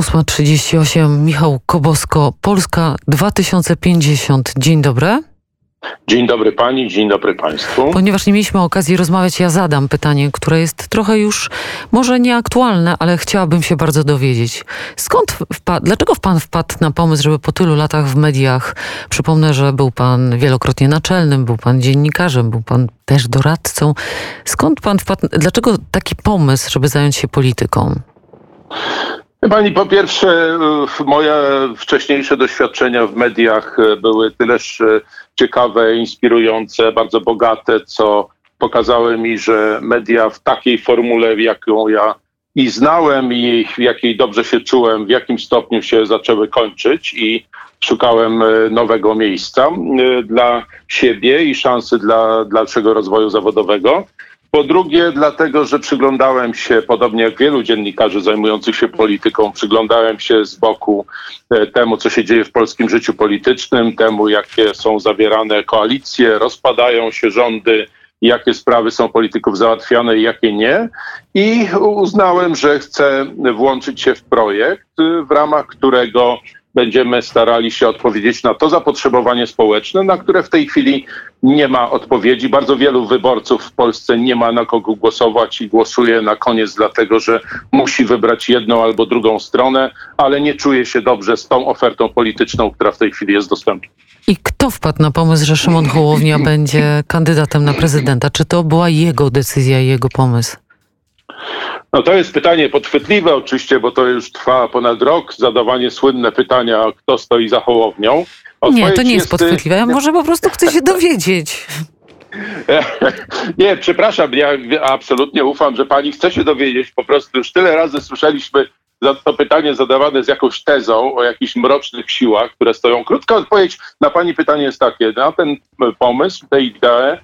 8.38 Michał Kobosko, Polska 2050. Dzień dobry. Dzień dobry pani, dzień dobry państwu. Ponieważ nie mieliśmy okazji rozmawiać, ja zadam pytanie, które jest trochę już może nieaktualne, ale chciałabym się bardzo dowiedzieć. Skąd wpadł, dlaczego pan wpadł na pomysł, żeby po tylu latach w mediach, przypomnę, że był pan wielokrotnie naczelnym, był pan dziennikarzem, był pan też doradcą. Skąd pan wpadł, dlaczego taki pomysł, żeby zająć się polityką? Pani, po pierwsze, moje wcześniejsze doświadczenia w mediach były tyleż ciekawe, inspirujące, bardzo bogate, co pokazały mi, że media w takiej formule, jaką ja i znałem, i w jakiej dobrze się czułem, w jakim stopniu się zaczęły kończyć i szukałem nowego miejsca dla siebie i szansy dla dalszego rozwoju zawodowego. Po drugie, dlatego, że przyglądałem się, podobnie jak wielu dziennikarzy zajmujących się polityką, przyglądałem się z boku e, temu, co się dzieje w polskim życiu politycznym, temu, jakie są zawierane koalicje, rozpadają się rządy, jakie sprawy są polityków załatwiane i jakie nie. I uznałem, że chcę włączyć się w projekt, w ramach którego będziemy starali się odpowiedzieć na to zapotrzebowanie społeczne, na które w tej chwili nie ma odpowiedzi. Bardzo wielu wyborców w Polsce nie ma na kogo głosować i głosuje na koniec dlatego, że musi wybrać jedną albo drugą stronę, ale nie czuje się dobrze z tą ofertą polityczną, która w tej chwili jest dostępna. I kto wpadł na pomysł, że Szymon Hołownia będzie kandydatem na prezydenta? Czy to była jego decyzja i jego pomysł? No to jest pytanie podchwytliwe oczywiście, bo to już trwa ponad rok, zadawanie słynne pytania, kto stoi za Hołownią. Odpowiedź nie, to nie jest, jest podchwytliwe, ja może po prostu chcę się dowiedzieć. Nie, przepraszam, ja absolutnie ufam, że pani chce się dowiedzieć. Po prostu już tyle razy słyszeliśmy to pytanie zadawane z jakąś tezą o jakichś mrocznych siłach, które stoją. Krótka odpowiedź na pani pytanie jest takie. Na ten pomysł, tę ideę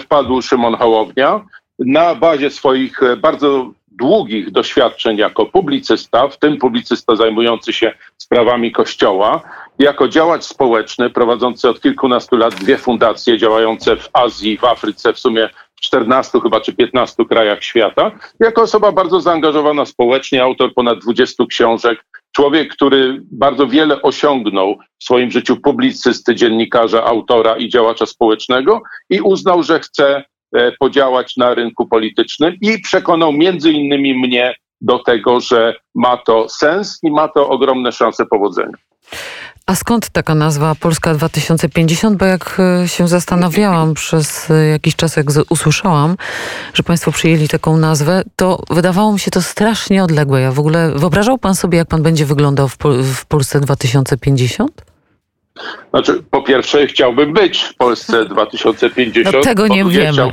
wpadł Szymon Hołownia na bazie swoich bardzo długich doświadczeń jako publicysta, w tym publicysta zajmujący się sprawami Kościoła, jako działacz społeczny prowadzący od kilkunastu lat dwie fundacje działające w Azji, w Afryce, w sumie w 14 chyba czy 15 krajach świata, jako osoba bardzo zaangażowana społecznie, autor ponad 20 książek, człowiek, który bardzo wiele osiągnął w swoim życiu publicysty, dziennikarza, autora i działacza społecznego i uznał, że chce podziałać na rynku politycznym i przekonał między innymi mnie do tego, że ma to sens i ma to ogromne szanse powodzenia. A skąd taka nazwa Polska 2050? Bo jak e, się zastanawiałam przez e, jakiś czas, jak usłyszałam, że Państwo przyjęli taką nazwę, to wydawało mi się to strasznie odległe. Ja w ogóle wyobrażał Pan sobie, jak Pan będzie wyglądał w, Pol w Polsce 2050? Znaczy, po pierwsze, chciałbym być w Polsce 2050. No tego nie wiemy. Chciał...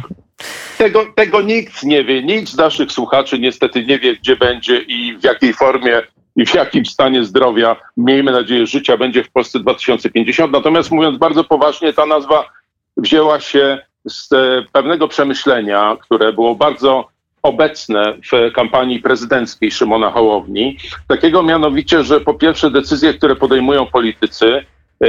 Tego, tego nikt nie wie. Nikt z naszych słuchaczy niestety nie wie, gdzie będzie i w jakiej formie i w jakim stanie zdrowia, miejmy nadzieję, życia będzie w Polsce 2050. Natomiast mówiąc bardzo poważnie, ta nazwa wzięła się z e, pewnego przemyślenia, które było bardzo obecne w kampanii prezydenckiej Szymona Hołowni. Takiego mianowicie, że po pierwsze decyzje, które podejmują politycy,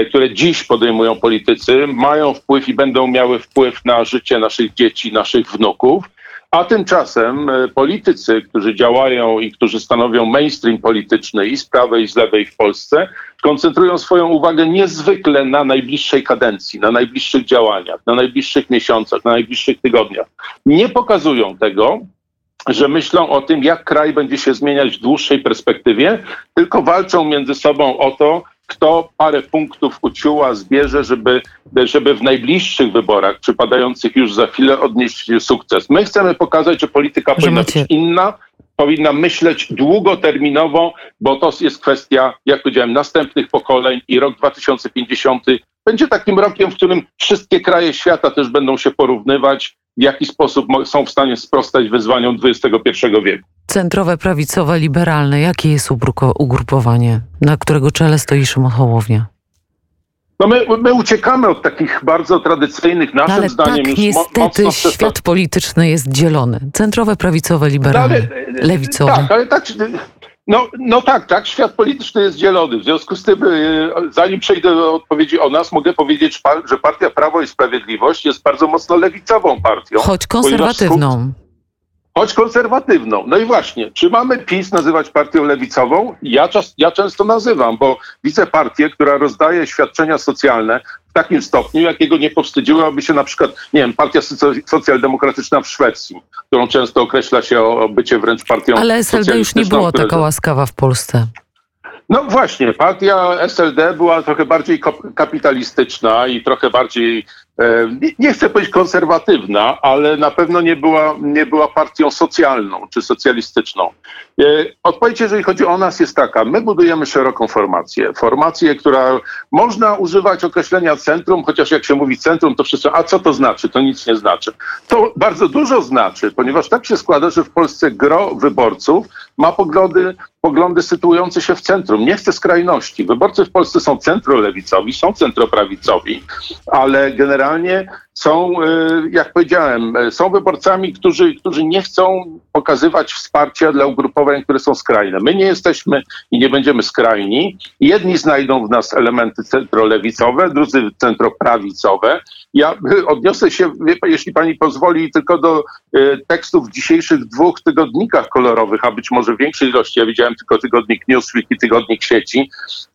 które dziś podejmują politycy, mają wpływ i będą miały wpływ na życie naszych dzieci, naszych wnuków. A tymczasem e, politycy, którzy działają i którzy stanowią mainstream polityczny i z prawej, i z lewej w Polsce, koncentrują swoją uwagę niezwykle na najbliższej kadencji, na najbliższych działaniach, na najbliższych miesiącach, na najbliższych tygodniach. Nie pokazują tego, że myślą o tym, jak kraj będzie się zmieniać w dłuższej perspektywie, tylko walczą między sobą o to, kto parę punktów uciuła zbierze, żeby, żeby w najbliższych wyborach, przypadających już za chwilę, odnieść sukces. My chcemy pokazać, że polityka że powinna macie... być inna, powinna myśleć długoterminowo, bo to jest kwestia, jak powiedziałem, następnych pokoleń i rok 2050 będzie takim rokiem, w którym wszystkie kraje świata też będą się porównywać, w jaki sposób są w stanie sprostać wyzwaniom XXI wieku. Centrowe, prawicowe, liberalne. Jakie jest ugrupowanie, na którego czele stoi Szymon Hołownia? No my, my uciekamy od takich bardzo tradycyjnych, naszym no ale zdaniem tak, niestety mocno świat polityczny jest dzielony. Centrowe, prawicowe, liberalne, no ale, lewicowe. Tak, ale tak, no, no tak, tak, świat polityczny jest dzielony. W związku z tym, y, zanim przejdę do odpowiedzi o nas, mogę powiedzieć, że partia Prawo i Sprawiedliwość jest bardzo mocno lewicową partią. Choć konserwatywną. choć konserwatywną. No i właśnie, czy mamy PiS nazywać partią lewicową? Ja, czas, ja często nazywam, bo widzę partię, która rozdaje świadczenia socjalne takim stopniu, jakiego nie powstydziłaby się na przykład, nie wiem, partia socjaldemokratyczna w Szwecji, którą często określa się o bycie wręcz partią Ale SLD już nie była taka łaskawa w Polsce. No właśnie, partia SLD była trochę bardziej kapitalistyczna i trochę bardziej nie chcę powiedzieć konserwatywna, ale na pewno nie była, nie była partią socjalną czy socjalistyczną. E, odpowiedź, jeżeli chodzi o nas, jest taka. My budujemy szeroką formację. Formację, która można używać określenia centrum, chociaż jak się mówi centrum, to wszyscy, a co to znaczy? To nic nie znaczy. To bardzo dużo znaczy, ponieważ tak się składa, że w Polsce gro wyborców ma poglądy, poglądy sytuujące się w centrum. Nie chce skrajności. Wyborcy w Polsce są centrolewicowi, są centroprawicowi, ale generalnie są, e, jak powiedziałem, e, są wyborcami, którzy, którzy nie chcą pokazywać wsparcia dla ugrupowań, które są skrajne. My nie jesteśmy i nie będziemy skrajni. Jedni znajdą w nas elementy centrolewicowe, drudzy centroprawicowe. Ja odniosę się, jeśli pani pozwoli, tylko do e, tekstów w dzisiejszych dwóch tygodnikach kolorowych, a być może większej ilości. Ja widziałem tylko tygodnik Newsweek i tygodnik sieci.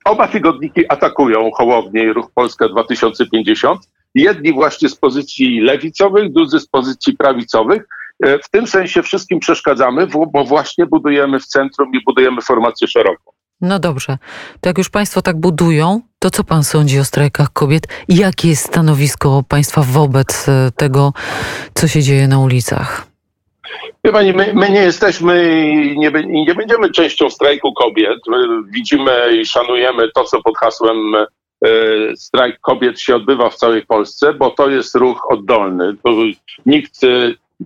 Oba tygodniki atakują Hołownię i Ruch Polska 2050 Jedni właśnie z pozycji lewicowych, drudzy z pozycji prawicowych. E, w tym sensie wszystkim przeszkadzamy, bo właśnie budujemy w centrum i budujemy formację szeroką. No dobrze. To jak już Państwo tak budują, to co Pan sądzi o strajkach kobiet? Jakie jest stanowisko Państwa wobec e, tego, co się dzieje na ulicach? Wie Pani, my, my nie jesteśmy i nie, nie będziemy częścią strajku kobiet. My widzimy i szanujemy to, co pod hasłem E, strajk kobiet się odbywa w całej Polsce, bo to jest ruch oddolny. Nikt e,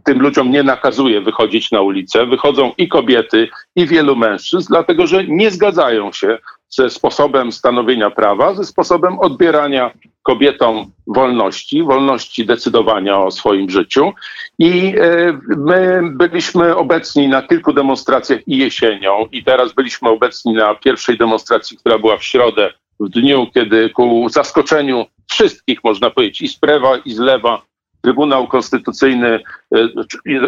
tym ludziom nie nakazuje wychodzić na ulicę. Wychodzą i kobiety, i wielu mężczyzn, dlatego że nie zgadzają się ze sposobem stanowienia prawa, ze sposobem odbierania kobietom wolności, wolności decydowania o swoim życiu. I e, my byliśmy obecni na kilku demonstracjach i jesienią, i teraz byliśmy obecni na pierwszej demonstracji, która była w środę w dniu, kiedy ku zaskoczeniu wszystkich, można powiedzieć, i z prawa, i z lewa, Trybunał Konstytucyjny, e,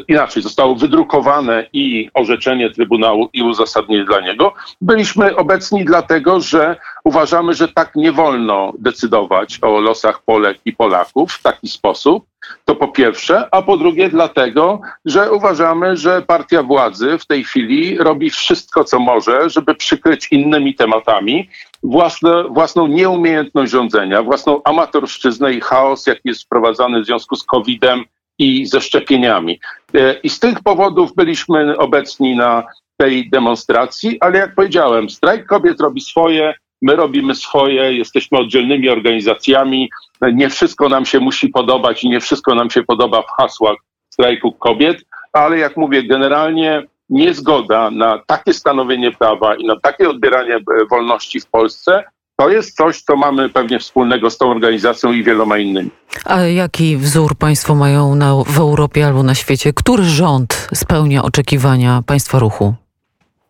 inaczej, zostało wydrukowane i orzeczenie Trybunału i uzasadnienie dla niego. Byliśmy obecni dlatego, że uważamy, że tak nie wolno decydować o losach Polek i Polaków w taki sposób. To po pierwsze, a po drugie dlatego, że uważamy, że partia władzy w tej chwili robi wszystko, co może, żeby przykryć innymi tematami własne, własną nieumiejętność rządzenia, własną amatorszczyznę i chaos, jaki jest wprowadzany w związku z COVID-em i ze szczepieniami. E, I z tych powodów byliśmy obecni na tej demonstracji, ale jak powiedziałem, strajk kobiet robi swoje, my robimy swoje, jesteśmy oddzielnymi organizacjami. Nie wszystko nam się musi podobać i nie wszystko nam się podoba w hasłach strajku kobiet, ale jak mówię, generalnie niezgoda na takie stanowienie prawa i na takie odbieranie e, wolności w Polsce, to jest coś, co mamy pewnie wspólnego z tą organizacją i wieloma innymi. A jaki wzór państwo mają na, w Europie albo na świecie? Który rząd spełnia oczekiwania państwa ruchu?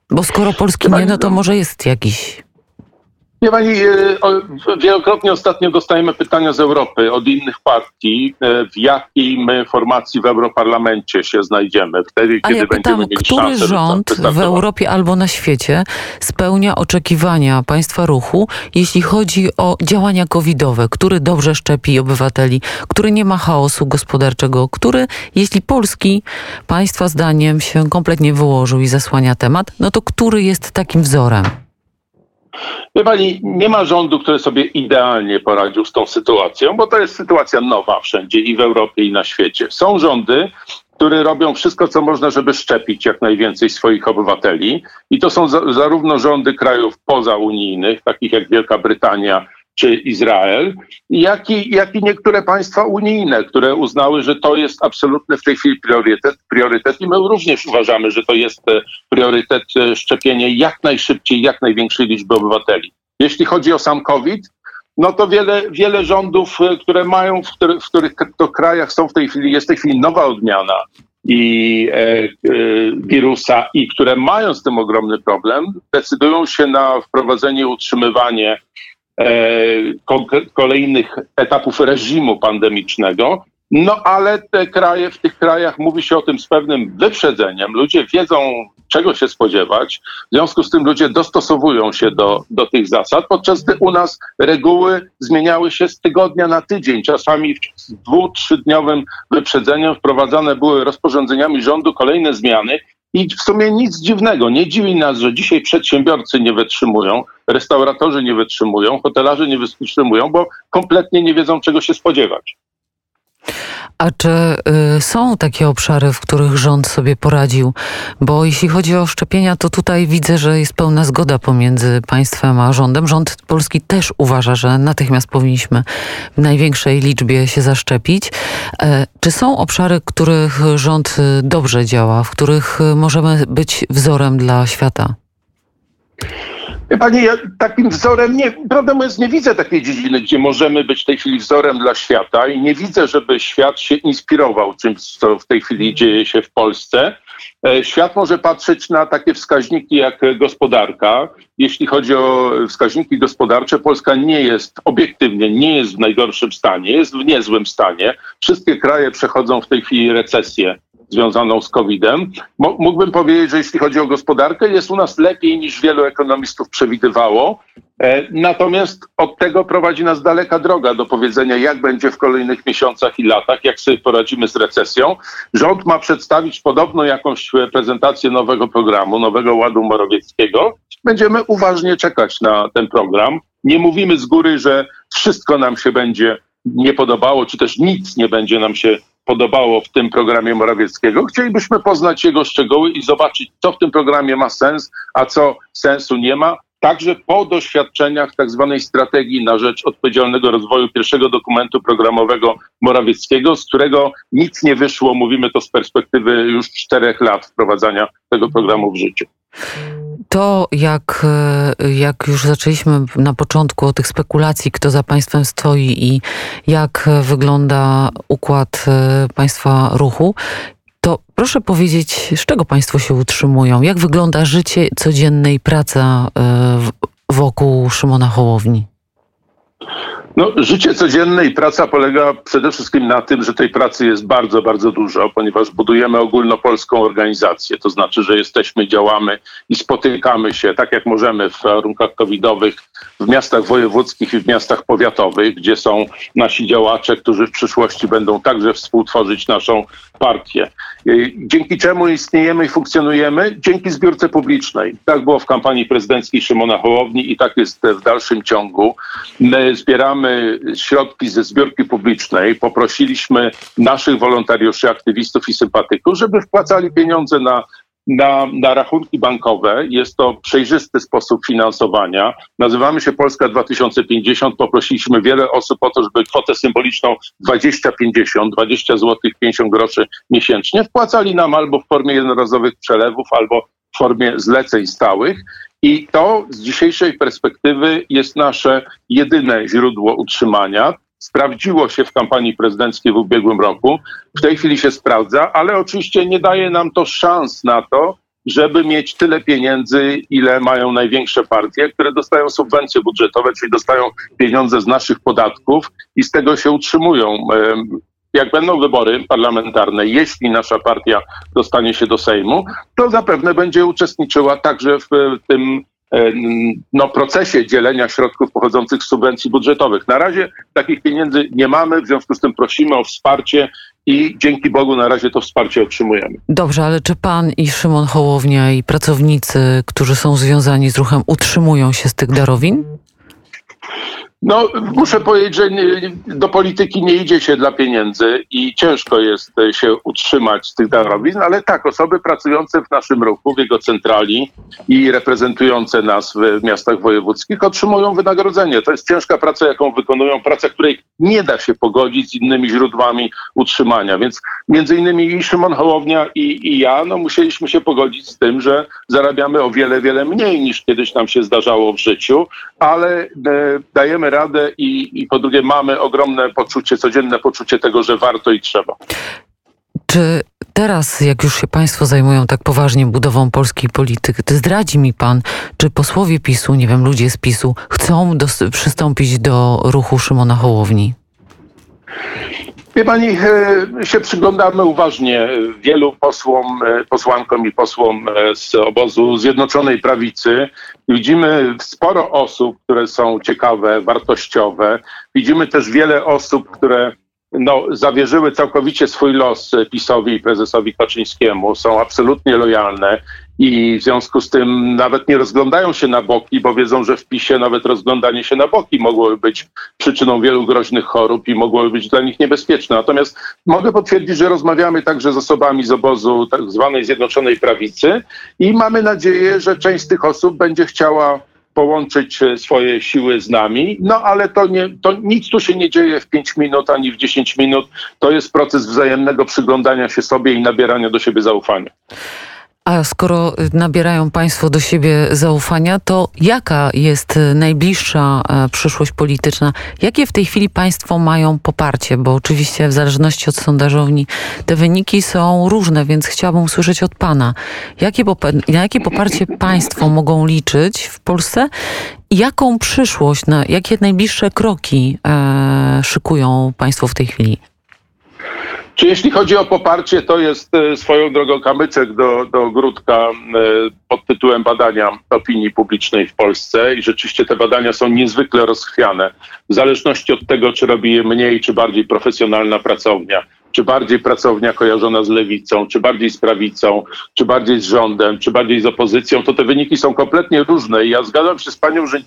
Bo skoro Polski nie, no to może jest jakiś Wie pani, e, wielokrotnie ostatnio dostajemy pytania z Europy od innych partii, e, w jakiej my formacji w Europarlamencie się znajdziemy. Wtedy, Ale kiedy ja pytam, będziemy mieli który rząd w Europie albo na świecie spełnia oczekiwania państwa ruchu, jeśli chodzi o działania covidowe, który dobrze szczepi obywateli, który nie ma chaosu gospodarczego, który, jeśli Polski państwa zdaniem się kompletnie wyłożył i zasłania temat, no to który jest takim wzorem? Wie pani, nie ma rządu, który sobie idealnie poradził z tą sytuacją, bo to jest sytuacja nowa wszędzie i w Europie, i na świecie. Są rządy, które robią wszystko, co można, żeby szczepić jak najwięcej swoich obywateli. I to są za, zarówno rządy krajów pozaunijnych, takich jak Wielka Brytania, czy Izrael, jak i, jak i niektóre państwa unijne, które uznały, że to jest absolutny w tej chwili priorytet, priorytet i my również uważamy, że to jest e, priorytet e, szczepienie jak najszybciej, jak największej liczby obywateli. Jeśli chodzi o sam COVID, no to wiele, wiele rządów, e, które mają, w, w których to krajach są w tej chwili, jest w tej chwili nowa odmiana i e, e, wirusa i które mają z tym ogromny problem, decydują się na wprowadzenie utrzymywanie kolejnych etapów reżimu pandemicznego, No ale te kraje, w tych krajach mówi się o tym z pewnym wyprzedzeniem. Ludzie wiedzą, czego się spodziewać. W związku z tym ludzie dostosowują się do, do tych zasad, podczas gdy u nas reguły zmieniały się z tygodnia na tydzień. Czasami z dwu, trzydniowym wyprzedzeniem wprowadzane były rozporządzeniami rządu kolejne zmiany. I w sumie nic dziwnego. Nie dziwi nas, że dzisiaj przedsiębiorcy nie wytrzymują, restauratorzy nie wytrzymują, hotelarze nie wytrzymują, bo kompletnie nie wiedzą, czego się spodziewać. A czy y, są takie obszary, w których rząd sobie poradził? Bo jeśli chodzi o szczepienia, to tutaj widzę, że jest pełna zgoda pomiędzy państwem a rządem. Rząd polski też uważa, że natychmiast powinniśmy w największej liczbie się zaszczepić. E, czy są obszary, w których rząd y, dobrze działa, w których y, możemy być wzorem dla świata? Pani, ja takim wzorem, nie, prawdę mówiąc, nie widzę takiej dziedziny, gdzie możemy być w tej chwili wzorem dla świata i nie widzę, żeby świat się inspirował czymś, co w tej chwili dzieje się w Polsce. E, świat może patrzeć na takie wskaźniki jak gospodarka. Jeśli chodzi o wskaźniki gospodarcze, Polska nie jest obiektywnie, nie jest w najgorszym stanie, jest w niezłym stanie. Wszystkie kraje przechodzą w tej chwili recesję związaną z COVID-em. Mógłbym powiedzieć, że jeśli chodzi o gospodarkę, jest u nas lepiej niż wielu ekonomistów przewidywało. E, natomiast od tego prowadzi nas daleka droga do powiedzenia, jak będzie w kolejnych miesiącach i latach, jak sobie poradzimy z recesją. Rząd ma przedstawić podobno jakąś prezentację nowego programu, nowego Ładu Morawieckiego. Będziemy uważnie czekać na ten program. Nie mówimy z góry, że wszystko nam się będzie nie podobało, czy też nic nie będzie nam się podobało w tym programie Morawieckiego. Chcielibyśmy poznać jego szczegóły i zobaczyć, co w tym programie ma sens, a co sensu nie ma. Także po doświadczeniach tak zwanej strategii na rzecz odpowiedzialnego rozwoju pierwszego dokumentu programowego Morawieckiego, z którego nic nie wyszło, mówimy to z perspektywy już czterech lat wprowadzania tego programu w życie. To, jak, e, jak już zaczęliśmy na początku o tych spekulacji, kto za państwem stoi i jak wygląda układ e, państwa ruchu, to proszę powiedzieć, z czego państwo się utrzymują? Jak wygląda życie codzienne i praca e, wokół Szymona Hołowni? No, życie codzienne i praca polega przede wszystkim na tym, że tej pracy jest bardzo, bardzo dużo, ponieważ budujemy ogólnopolską organizację. To znaczy, że jesteśmy, działamy i spotykamy się tak jak możemy w warunkach covidowych w miastach wojewódzkich i w miastach powiatowych, gdzie są nasi działacze, którzy w przyszłości będą także współtworzyć naszą partię. Dzięki czemu istniejemy i funkcjonujemy? Dzięki zbiórce publicznej. Tak było w kampanii prezydenckiej Szymona Hołowni i tak jest w dalszym ciągu. My zbieramy środki ze zbiórki publicznej. Poprosiliśmy naszych wolontariuszy, aktywistów i sympatyków, żeby wpłacali pieniądze na na, na rachunki bankowe. Jest to przejrzysty sposób finansowania. Nazywamy się Polska 2050. Poprosiliśmy wiele osób o to, żeby kwotę symboliczną 20-50, 20 zł 50 groszy miesięcznie wpłacali nam albo w formie jednorazowych przelewów, albo w formie zleceń stałych. I to z dzisiejszej perspektywy jest nasze jedyne źródło utrzymania sprawdziło się w kampanii prezydenckiej w ubiegłym roku, w tej chwili się sprawdza, ale oczywiście nie daje nam to szans na to, żeby mieć tyle pieniędzy, ile mają największe partie, które dostają subwencje budżetowe, czyli dostają pieniądze z naszych podatków i z tego się utrzymują. Jak będą wybory parlamentarne, jeśli nasza partia dostanie się do Sejmu, to zapewne będzie uczestniczyła także w tym no, procesie dzielenia środków pochodzących z subwencji budżetowych. Na razie takich pieniędzy nie mamy, w związku z tym prosimy o wsparcie i dzięki Bogu na razie to wsparcie otrzymujemy. Dobrze, ale czy pan i Szymon Hołownia i pracownicy, którzy są związani z ruchem, utrzymują się z tych darowin? No, muszę powiedzieć, że nie, do polityki nie idzie się dla pieniędzy i ciężko jest e, się utrzymać z tych darowizn, ale tak, osoby pracujące w naszym ruchu, w jego centrali i reprezentujące nas w miastach wojewódzkich otrzymują wynagrodzenie. To jest ciężka praca, jaką wykonują, praca, której nie da się pogodzić z innymi źródłami utrzymania. Więc między innymi i Szymon Hołownia i, i ja no, musieliśmy się pogodzić z tym, że zarabiamy o wiele, wiele mniej niż kiedyś nam się zdarzało w życiu, ale e, dajemy radę i, i po drugie mamy ogromne poczucie, codzienne poczucie tego, że warto i trzeba. Czy teraz, jak już się Państwo zajmują tak poważnie budową polskiej polityki, to zdradzi mi Pan, czy posłowie PiSu, nie wiem, ludzie z PiSu chcą do, przystąpić do ruchu Szymona Hołowni? Wie pani, e, się przyglądamy uważnie wielu posłom, e, posłankom i posłom e, z obozu Zjednoczonej Prawicy. Widzimy sporo osób, które są ciekawe, wartościowe. Widzimy też wiele osób, które no, zawierzyły całkowicie swój los PiSowi i prezesowi Kaczyńskiemu, są absolutnie lojalne i w związku z tym nawet nie rozglądają się na boki, bo wiedzą, że w PiSie nawet rozglądanie się na boki mogłoby być przyczyną wielu groźnych chorób i mogłoby być dla nich niebezpieczne. Natomiast mogę potwierdzić, że rozmawiamy także z osobami z obozu tak zwanej Zjednoczonej Prawicy i mamy nadzieję, że część z tych osób będzie chciała połączyć e, swoje siły z nami. No ale to, nie, to nic tu się nie dzieje w 5 minut ani w 10 minut. To jest proces wzajemnego przyglądania się sobie i nabierania do siebie zaufania. A skoro nabierają Państwo do siebie zaufania, to jaka jest najbliższa e, przyszłość polityczna? Jakie w tej chwili Państwo mają poparcie? Bo oczywiście w zależności od sondażowni te wyniki są różne, więc chciałabym usłyszeć od Pana, jakie, na jakie poparcie Państwo mogą liczyć w Polsce? Jaką przyszłość, na jakie najbliższe kroki e, szykują Państwo w tej chwili? Czy jeśli chodzi o poparcie, to jest e, swoją drogą kamyczek do, do ogródka e, pod tytułem badania opinii publicznej w Polsce i rzeczywiście te badania są niezwykle rozchwiane. W zależności od tego, czy robi je mniej, czy bardziej profesjonalna pracownia, czy bardziej pracownia kojarzona z lewicą, czy bardziej z prawicą, czy bardziej z rządem, czy bardziej z opozycją, to te wyniki są kompletnie różne. I ja zgadzam się z panią, że,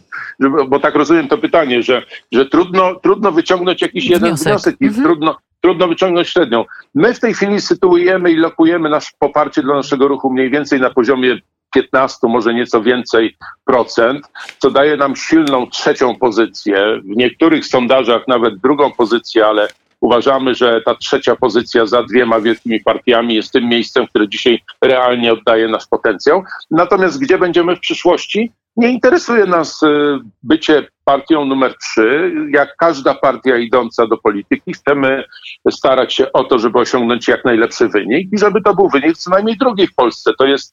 bo tak rozumiem to pytanie, że, że trudno, trudno wyciągnąć jakiś jeden wniosek, wniosek i mhm. trudno, trudno wyciągnąć średnią. My w tej chwili sytuujemy i lokujemy nasze poparcie dla naszego ruchu mniej więcej na poziomie 15, może nieco więcej procent, co daje nam silną trzecią pozycję. W niektórych sondażach nawet drugą pozycję, ale uważamy, że ta trzecia pozycja za dwiema wielkimi partiami jest tym miejscem, które dzisiaj realnie oddaje nasz potencjał. Natomiast gdzie będziemy w przyszłości? Nie interesuje nas y, bycie partią numer trzy. Jak każda partia idąca do polityki, chcemy starać się o to, żeby osiągnąć jak najlepszy wynik i żeby to był wynik co najmniej drugi w Polsce. To jest,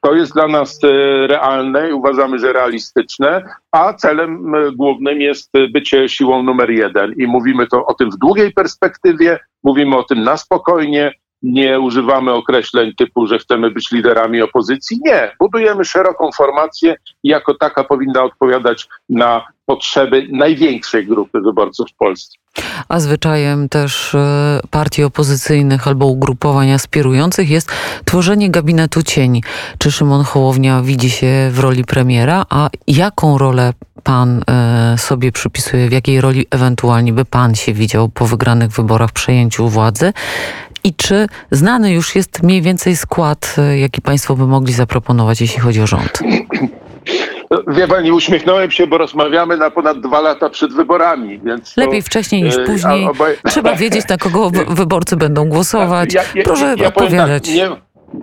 to jest dla nas y, realne i uważamy, że realistyczne, a celem y, głównym jest bycie siłą numer jeden. I mówimy to o tym w długiej perspektywie, mówimy o tym na spokojnie, nie używamy określeń typu, że chcemy być liderami opozycji. Nie, budujemy szeroką formację i jako taka powinna odpowiadać na potrzeby największej grupy wyborców w Polsce. A zwyczajem też e, partii opozycyjnych albo ugrupowań aspirujących jest tworzenie gabinetu cieni. Czy Szymon Hołownia widzi się w roli premiera, a jaką rolę pan e, sobie przypisuje, w jakiej roli ewentualnie by pan się widział po wygranych wyborach, przejęciu władzy? I czy znany już jest mniej więcej skład, e, jaki Państwo by mogli zaproponować, jeśli chodzi o rząd? Wie pani, uśmiechnąłem się, bo rozmawiamy na ponad dwa lata przed wyborami. Więc Lepiej wcześniej niż e, później. Trzeba wiedzieć, na kogo wyborcy będą głosować. Ja, ja, Proszę ja odpowiadać. Tak, nie,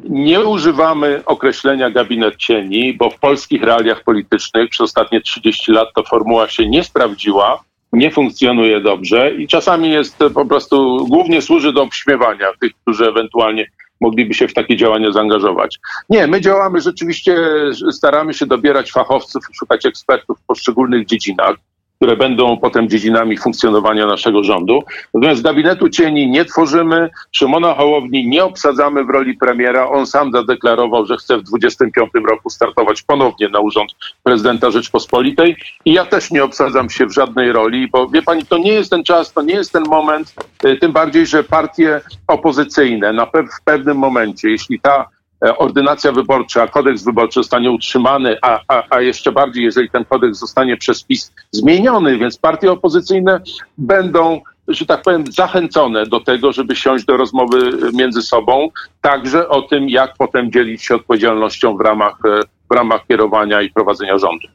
nie używamy określenia gabinet cieni, bo w polskich realiach politycznych przez ostatnie 30 lat ta formuła się nie sprawdziła nie funkcjonuje dobrze i czasami jest po prostu, głównie służy do obśmiewania tych, którzy ewentualnie mogliby się w takie działania zaangażować. Nie, my działamy rzeczywiście, staramy się dobierać fachowców, szukać ekspertów w poszczególnych dziedzinach które będą potem dziedzinami funkcjonowania naszego rządu. Natomiast gabinetu cieni nie tworzymy, Szymona Hołowni nie obsadzamy w roli premiera. On sam zadeklarował, że chce w 2025 roku startować ponownie na urząd prezydenta Rzeczpospolitej i ja też nie obsadzam się w żadnej roli, bo wie pani, to nie jest ten czas, to nie jest ten moment, y, tym bardziej, że partie opozycyjne na pe w pewnym momencie, jeśli ta ordynacja wyborcza, kodeks wyborczy zostanie utrzymany, a, a, a jeszcze bardziej, jeżeli ten kodeks zostanie przez PiS zmieniony, więc partie opozycyjne będą że tak powiem, zachęcone do tego, żeby siąść do rozmowy między sobą, także o tym, jak potem dzielić się odpowiedzialnością w ramach, e, w ramach kierowania i prowadzenia rządu.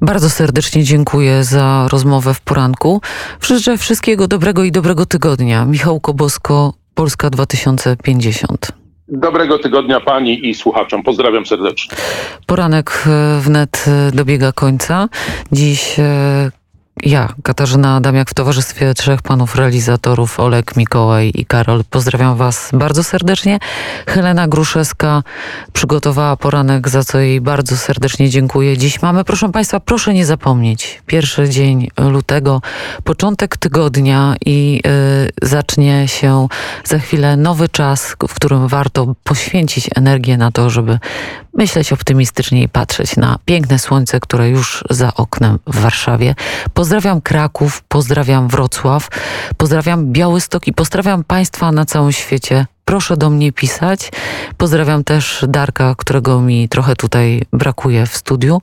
Bardzo serdecznie dziękuję za rozmowę w poranku. Życzę wszystkiego dobrego i dobrego tygodnia. Michał Kobosko, Polska 2050. Dobrego tygodnia pani i słuchaczom. Pozdrawiam serdecznie. Poranek e, wnet e, dobiega końca. Dziś e, ja, Katarzyna Adamiak, w towarzystwie trzech panów realizatorów, Olek, Mikołaj i Karol. Pozdrawiam Was bardzo serdecznie. Helena Gruszewska przygotowała poranek, za co jej bardzo serdecznie dziękuję. Dziś mamy, proszę Państwa, proszę nie zapomnieć, pierwszy dzień lutego, początek tygodnia i y, zacznie się za chwilę nowy czas, w którym warto poświęcić energię na to, żeby myśleć optymistycznie i patrzeć na piękne słońce, które już za oknem w Warszawie. Pozdrawiam Kraków, pozdrawiam Wrocław, pozdrawiam Białystok i pozdrawiam Państwa na całym świecie. Proszę do mnie pisać. Pozdrawiam też Darka, którego mi trochę tutaj brakuje w studiu.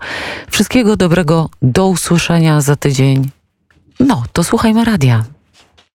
Wszystkiego dobrego, do usłyszenia za tydzień. No, to słuchajmy radia.